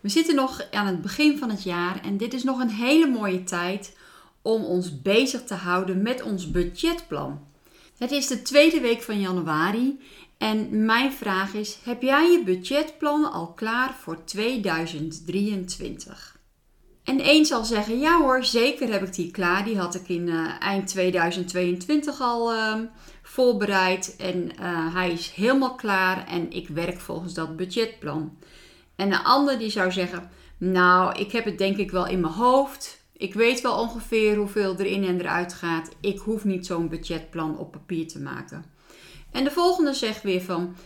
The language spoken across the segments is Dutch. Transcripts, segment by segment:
We zitten nog aan het begin van het jaar en dit is nog een hele mooie tijd om ons bezig te houden met ons budgetplan. Het is de tweede week van januari en mijn vraag is: heb jij je budgetplan al klaar voor 2023? En één zal zeggen: ja hoor, zeker heb ik die klaar. Die had ik in uh, eind 2022 al uh, voorbereid en uh, hij is helemaal klaar en ik werk volgens dat budgetplan. En de ander die zou zeggen: Nou, ik heb het denk ik wel in mijn hoofd. Ik weet wel ongeveer hoeveel erin en eruit gaat. Ik hoef niet zo'n budgetplan op papier te maken. En de volgende zegt weer van: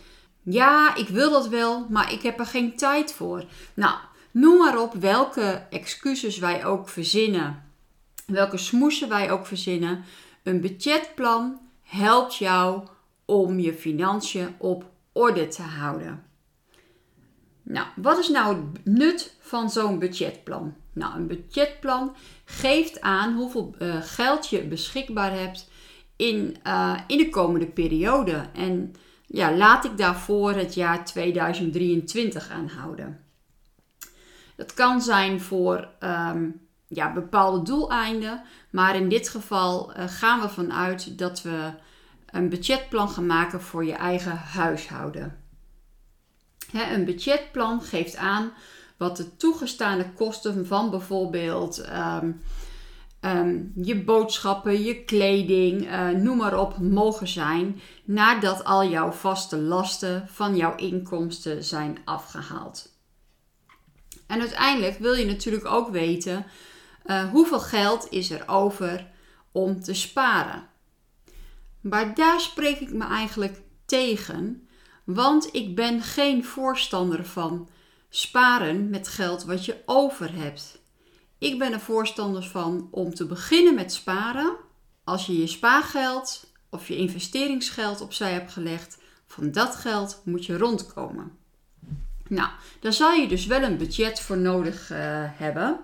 Ja, ik wil dat wel, maar ik heb er geen tijd voor. Nou, noem maar op welke excuses wij ook verzinnen, welke smoesen wij ook verzinnen. Een budgetplan helpt jou om je financiën op orde te houden. Nou, wat is nou het nut van zo'n budgetplan? Nou, een budgetplan geeft aan hoeveel uh, geld je beschikbaar hebt in, uh, in de komende periode. En ja, laat ik daarvoor het jaar 2023 aanhouden. Dat kan zijn voor um, ja, bepaalde doeleinden, maar in dit geval uh, gaan we vanuit dat we een budgetplan gaan maken voor je eigen huishouden een budgetplan geeft aan wat de toegestaande kosten van bijvoorbeeld ehm, ehm, je boodschappen, je kleding, uh, noem maar op, mogen zijn nadat al jouw vaste lasten van jouw inkomsten zijn afgehaald. En uiteindelijk wil je natuurlijk ook weten uh, hoeveel geld is er over om te sparen. Maar daar spreek ik me eigenlijk tegen, want ik ben geen voorstander van sparen met geld wat je over hebt. Ik ben er voorstander van om te beginnen met sparen. Als je je spaargeld of je investeringsgeld opzij hebt gelegd, van dat geld moet je rondkomen. Nou, daar zal je dus wel een budget voor nodig uh, hebben.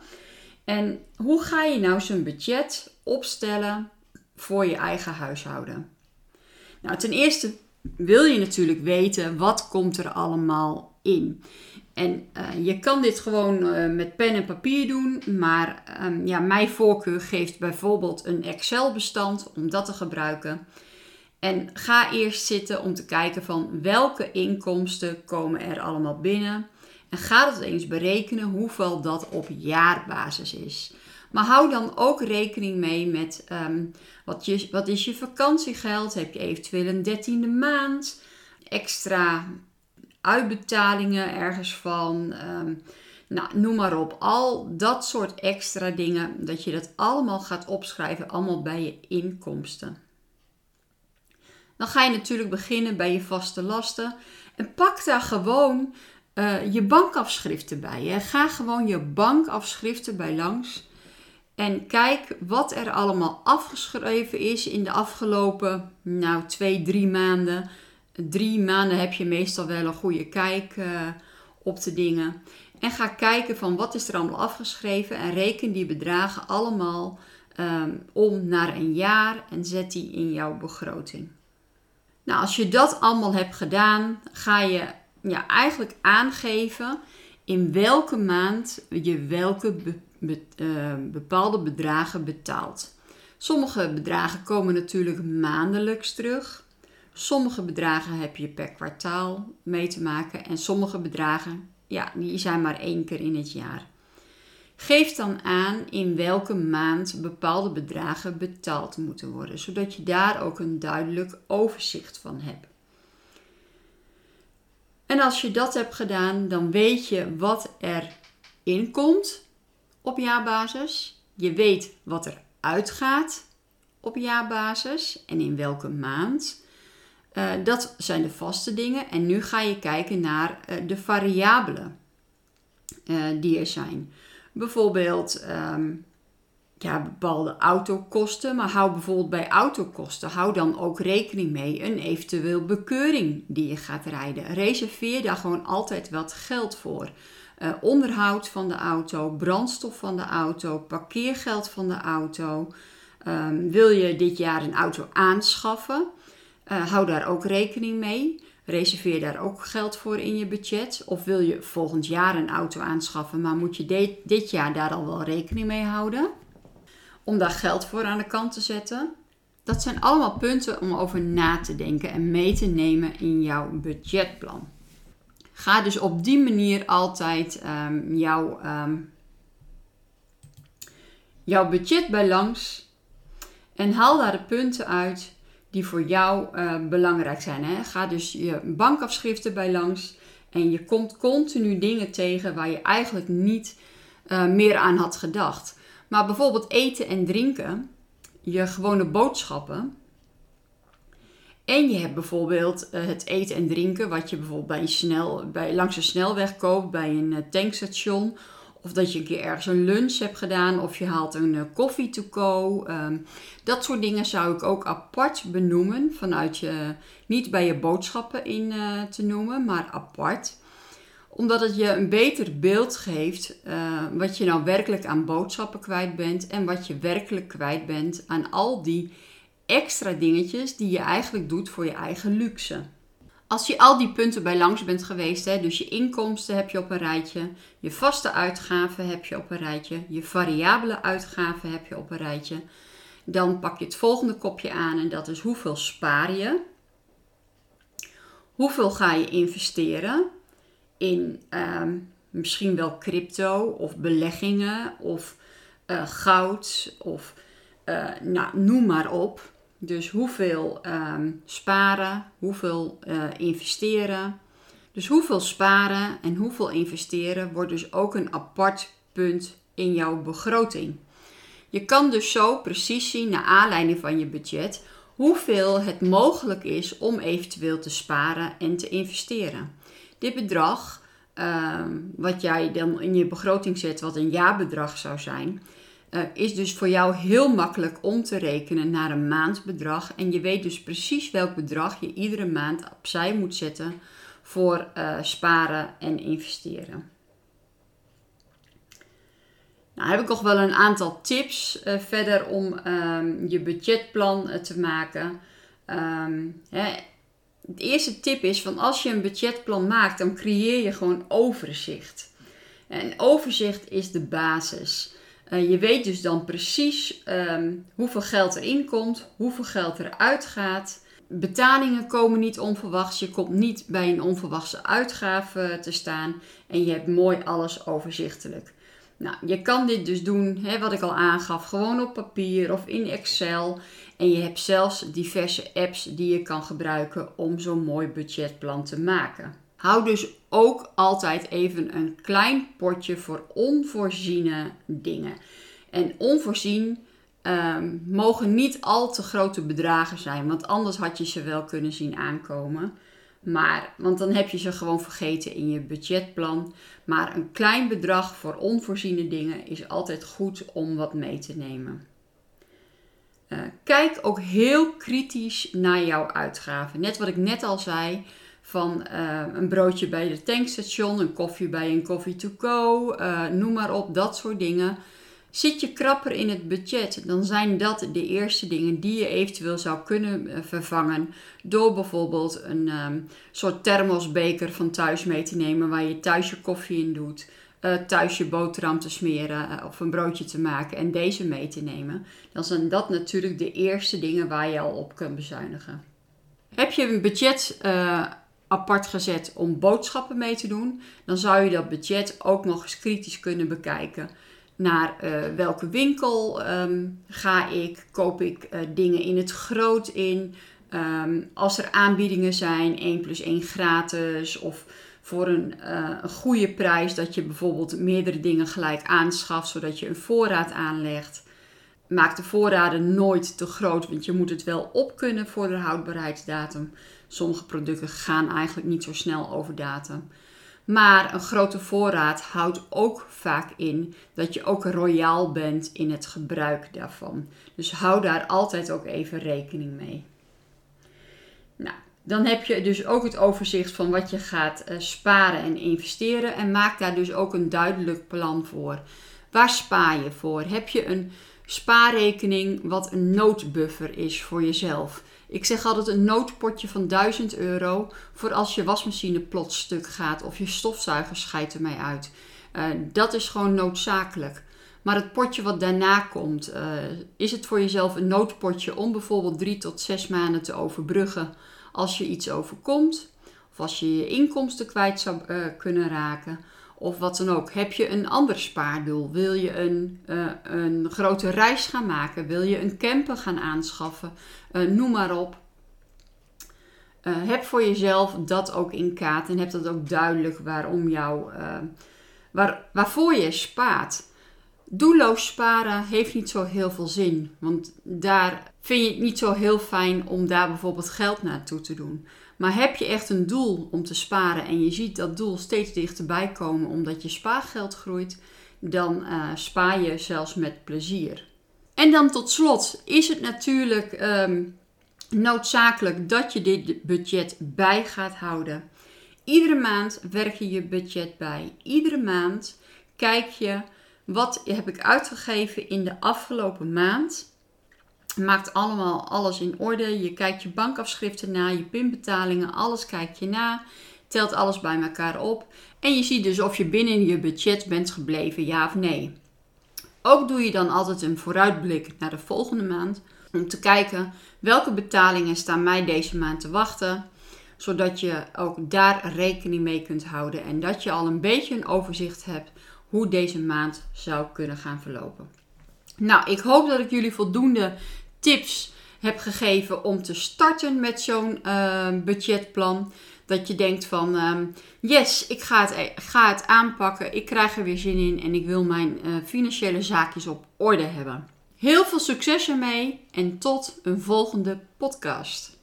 En hoe ga je nou zo'n budget opstellen voor je eigen huishouden? Nou, ten eerste wil je natuurlijk weten wat komt er allemaal in. En uh, je kan dit gewoon uh, met pen en papier doen, maar um, ja, mijn voorkeur geeft bijvoorbeeld een Excel-bestand om dat te gebruiken. En ga eerst zitten om te kijken van welke inkomsten komen er allemaal binnen. En ga dat eens berekenen hoeveel dat op jaarbasis is. Maar hou dan ook rekening mee met um, wat, je, wat is je vakantiegeld? Heb je eventueel een dertiende maand? Extra uitbetalingen ergens van? Um, nou, noem maar op. Al dat soort extra dingen, dat je dat allemaal gaat opschrijven, allemaal bij je inkomsten. Dan ga je natuurlijk beginnen bij je vaste lasten. En pak daar gewoon uh, je bankafschriften bij. Ga gewoon je bankafschriften bij langs. En kijk wat er allemaal afgeschreven is in de afgelopen nou, twee, drie maanden. Drie maanden heb je meestal wel een goede kijk uh, op de dingen. En ga kijken van wat is er allemaal afgeschreven en reken die bedragen allemaal um, om naar een jaar en zet die in jouw begroting. Nou, als je dat allemaal hebt gedaan, ga je ja, eigenlijk aangeven in welke maand je welke uh, bepaalde bedragen betaalt. Sommige bedragen komen natuurlijk maandelijks terug. Sommige bedragen heb je per kwartaal mee te maken. En sommige bedragen, ja, die zijn maar één keer in het jaar. Geef dan aan in welke maand bepaalde bedragen betaald moeten worden, zodat je daar ook een duidelijk overzicht van hebt. En als je dat hebt gedaan, dan weet je wat er inkomt op jaarbasis. Je weet wat er uitgaat op jaarbasis en in welke maand. Uh, dat zijn de vaste dingen. En nu ga je kijken naar uh, de variabelen uh, die er zijn. Bijvoorbeeld ehm, bepaalde autokosten, maar hou bijvoorbeeld bij autokosten, hou dan ook rekening mee een eventueel bekeuring die je gaat rijden. Reserveer daar gewoon altijd wat geld voor. Uh, onderhoud van de auto, brandstof van de auto, parkeergeld van de auto. Um, wil je dit jaar een auto aanschaffen? Uh, hou daar ook rekening mee. Reserveer daar ook geld voor in je budget. Of wil je volgend jaar een auto aanschaffen, maar moet je dit, dit jaar daar al wel rekening mee houden? Om daar geld voor aan de kant te zetten. Dat zijn allemaal punten om over na te denken en mee te nemen in jouw budgetplan. Ga dus op die manier altijd um, jouw, um, jouw budget bij langs en haal daar de punten uit die voor jou uh, belangrijk zijn. Hè? Ga dus je bankafschriften bij langs en je komt continu dingen tegen waar je eigenlijk niet uh, meer aan had gedacht. Maar bijvoorbeeld eten en drinken, je gewone boodschappen. En je hebt bijvoorbeeld uh, het eten en drinken, wat je bijvoorbeeld bij een snel, bij, langs een snelweg koopt, bij een tankstation of dat je een keer ergens een lunch hebt gedaan. Of je haalt een uh, koffie to go. Ehm, dat soort dingen zou ik ook apart benoemen. Vanuit je, niet bij je boodschappen in te noemen, maar apart. Omdat het je een beter beeld geeft wat je nou werkelijk aan boodschappen kwijt bent. En wat je werkelijk kwijt bent aan al die extra dingetjes die je eigenlijk doet voor je eigen luxe. Als je al die punten bij langs bent geweest, hè, dus je inkomsten heb je op een rijtje, je vaste uitgaven heb je op een rijtje, je variabele uitgaven heb je op een rijtje, dan pak je het volgende kopje aan en dat is hoeveel spaar je, hoeveel ga je investeren in ehm, misschien wel crypto of beleggingen of uh, goud of uh, nou, noem maar op. Dus hoeveel um, sparen, hoeveel uh, investeren. Dus hoeveel sparen en hoeveel investeren wordt dus ook een apart punt in jouw begroting. Je kan dus zo precies zien, naar aanleiding van je budget, hoeveel het mogelijk is om eventueel te sparen en te investeren. Dit bedrag, uh, wat jij dan in je begroting zet, wat een jaarbedrag zou zijn, uh, is dus voor jou heel makkelijk om te rekenen naar een maandbedrag. En je weet dus precies welk bedrag je iedere maand opzij moet zetten voor uh, sparen en investeren. Nou heb ik nog wel een aantal tips uh, verder om um, je budgetplan te maken. Um, hè, de eerste tip is van als je een budgetplan maakt, dan creëer je gewoon overzicht. En overzicht is de basis. Uh, je weet dus dan precies um, hoeveel geld erin komt, hoeveel geld eruit gaat. Betalingen komen niet onverwachts. Je komt niet bij een onverwachte uitgave te staan. En je hebt mooi alles overzichtelijk. Nou, je kan dit dus doen, hè, wat ik al aangaf, gewoon op papier of in Excel. En je hebt zelfs diverse apps die je kan gebruiken om zo'n mooi budgetplan te maken. Hou dus ook altijd even een klein potje voor onvoorziene dingen. En onvoorzien um, mogen niet al te grote bedragen zijn, want anders had je ze wel kunnen zien aankomen. Maar, want dan heb je ze gewoon vergeten in je budgetplan. Maar een klein bedrag voor onvoorziene dingen is altijd goed om wat mee te nemen. Uh, kijk ook heel kritisch naar jouw uitgaven. Net wat ik net al zei van uh, een broodje bij de tankstation, een koffie bij een coffee to go, uh, noem maar op, dat soort dingen. Zit je krapper in het budget, dan zijn dat de eerste dingen die je eventueel zou kunnen uh, vervangen door bijvoorbeeld een um, soort thermosbeker van thuis mee te nemen waar je thuis je koffie in doet. thuis je boterham te smeren of een broodje te maken en deze mee te nemen. Dan zijn dat natuurlijk de eerste dingen waar je al op kunt bezuinigen. Heb je een budget apart gezet om boodschappen mee te doen, dan zou je dat budget ook nog eens kritisch kunnen bekijken. Naar uh, welke winkel um, ga ik? Koop ik uh, dingen in het groot in? Um, als er aanbiedingen zijn, 1 plus 1 gratis of voor een, uh, een goede prijs, dat je bijvoorbeeld meerdere dingen gelijk aanschaft, zodat je een voorraad aanlegt. Maak de voorraden nooit te groot, want je moet het wel op kunnen voor de houdbaarheidsdatum. Sommige producten gaan eigenlijk niet zo snel over datum. Maar een grote voorraad houdt ook vaak in dat je ook royaal bent in het gebruik daarvan. Dus hou daar altijd ook even rekening mee. Nou, dan heb je dus ook het overzicht van wat je gaat uh, sparen en investeren. En maak daar dus ook een duidelijk plan voor. Waar spaar je voor? Heb je een spaarrekening wat een noodbuffer is voor jezelf? Ik zeg altijd een noodpotje van 1000 euro voor als je wasmachine plots stuk gaat of je stofzuiger scheidt ermee uit. Uh, dat is gewoon noodzakelijk. Maar het potje wat daarna komt, uh, is het voor jezelf een noodpotje om bijvoorbeeld drie tot zes maanden te overbruggen als je iets overkomt. Of als je je inkomsten kwijt zou uh, kunnen raken. Of wat dan ook. Heb je een ander spaardoel? Wil je een, uh, een grote reis gaan maken? Wil je een camper gaan aanschaffen? Uh, noem maar op. Uh, heb voor jezelf dat ook in kaart en heb dat ook duidelijk waarom jou, waar, waarvoor je spaart. Doelloos sparen heeft niet zo heel veel zin, want daar vind je het niet zo heel fijn om daar bijvoorbeeld geld naartoe te doen. Maar heb je echt een doel om te sparen en je ziet dat doel steeds dichterbij komen omdat je spaargeld groeit, dan uh, spaar je zelfs met plezier. En dan tot slot is het natuurlijk um, noodzakelijk dat je dit budget bij gaat houden. Iedere maand werk je je budget bij. Iedere maand kijk je wat heb ik uitgegeven in de afgelopen maand maakt allemaal alles in orde. Je kijkt je bankafschriften na, je pinbetalingen, alles kijk je na. Telt alles bij elkaar op. En je ziet dus of je binnen je budget bent gebleven, ja of nee. Ook doe je dan altijd een vooruitblik naar de volgende maand. Om te kijken welke betalingen staan mij deze maand te wachten. Zodat je ook daar rekening mee kunt houden. En dat je al een beetje een overzicht hebt hoe deze maand zou kunnen gaan verlopen. Nou, ik hoop dat ik jullie voldoende tips heb gegeven om te starten met zo'n uh, budgetplan. Dat je denkt van uh, yes, ik ga het, ga het aanpakken, ik krijg er weer zin in en ik wil mijn uh, financiële zaakjes op orde hebben. Heel veel succes ermee en tot een volgende podcast.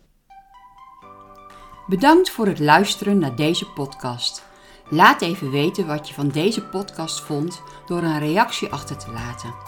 Bedankt voor het luisteren naar deze podcast. Laat even weten wat je van deze podcast vond door een reactie achter te laten.